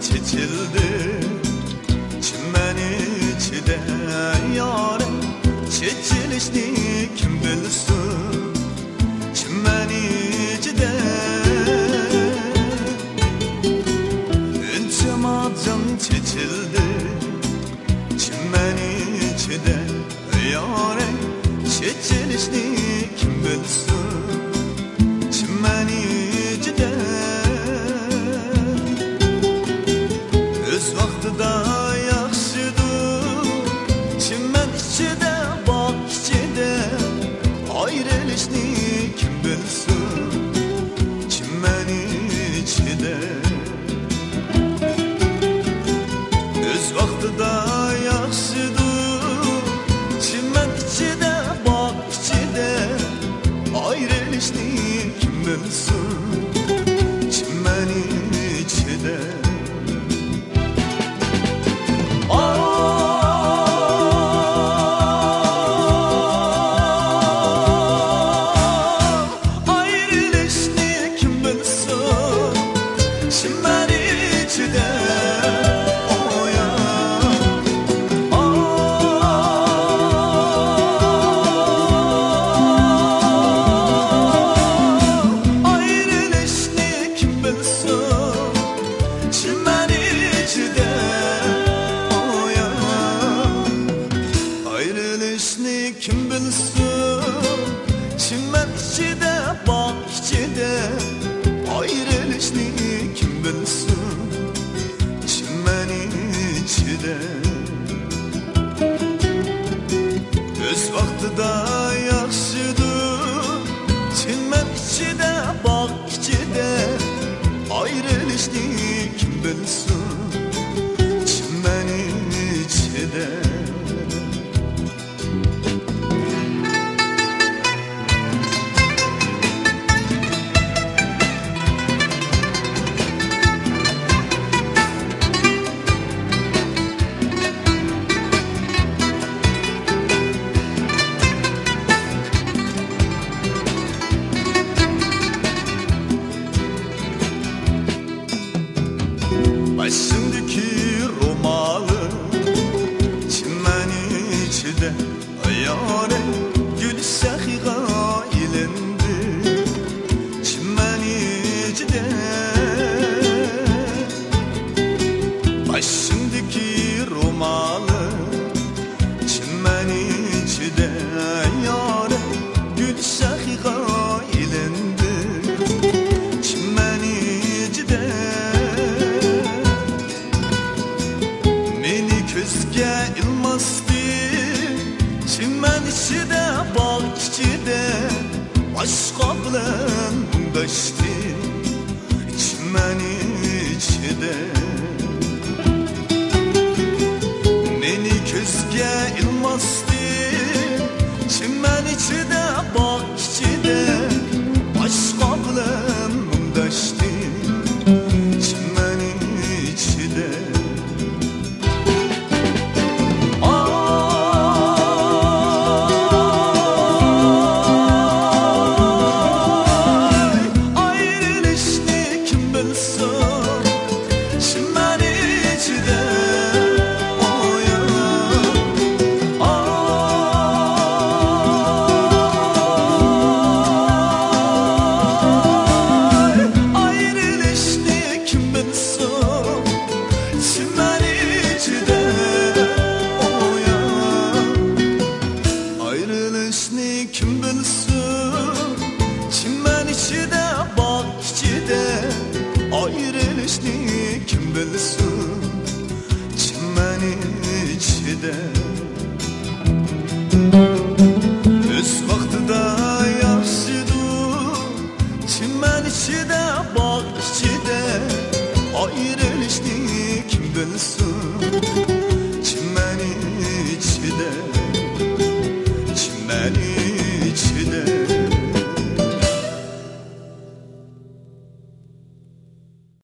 çiçildi Çimeni çide yâre. Çiçilişni kim bilsin? Çimeni çide Üncüm adım çiçildi Çimeni çide yâre. Çiçilişni kim bilsin? Ayrılışını kim bilsin Çimmenin içide Öz vakti de yakşıdır Çinmen içide bak içide Ayrılışını kim bilsin gelmezdi Çimen içi de bağ içi de Aşka bilen bundaştı in the sun.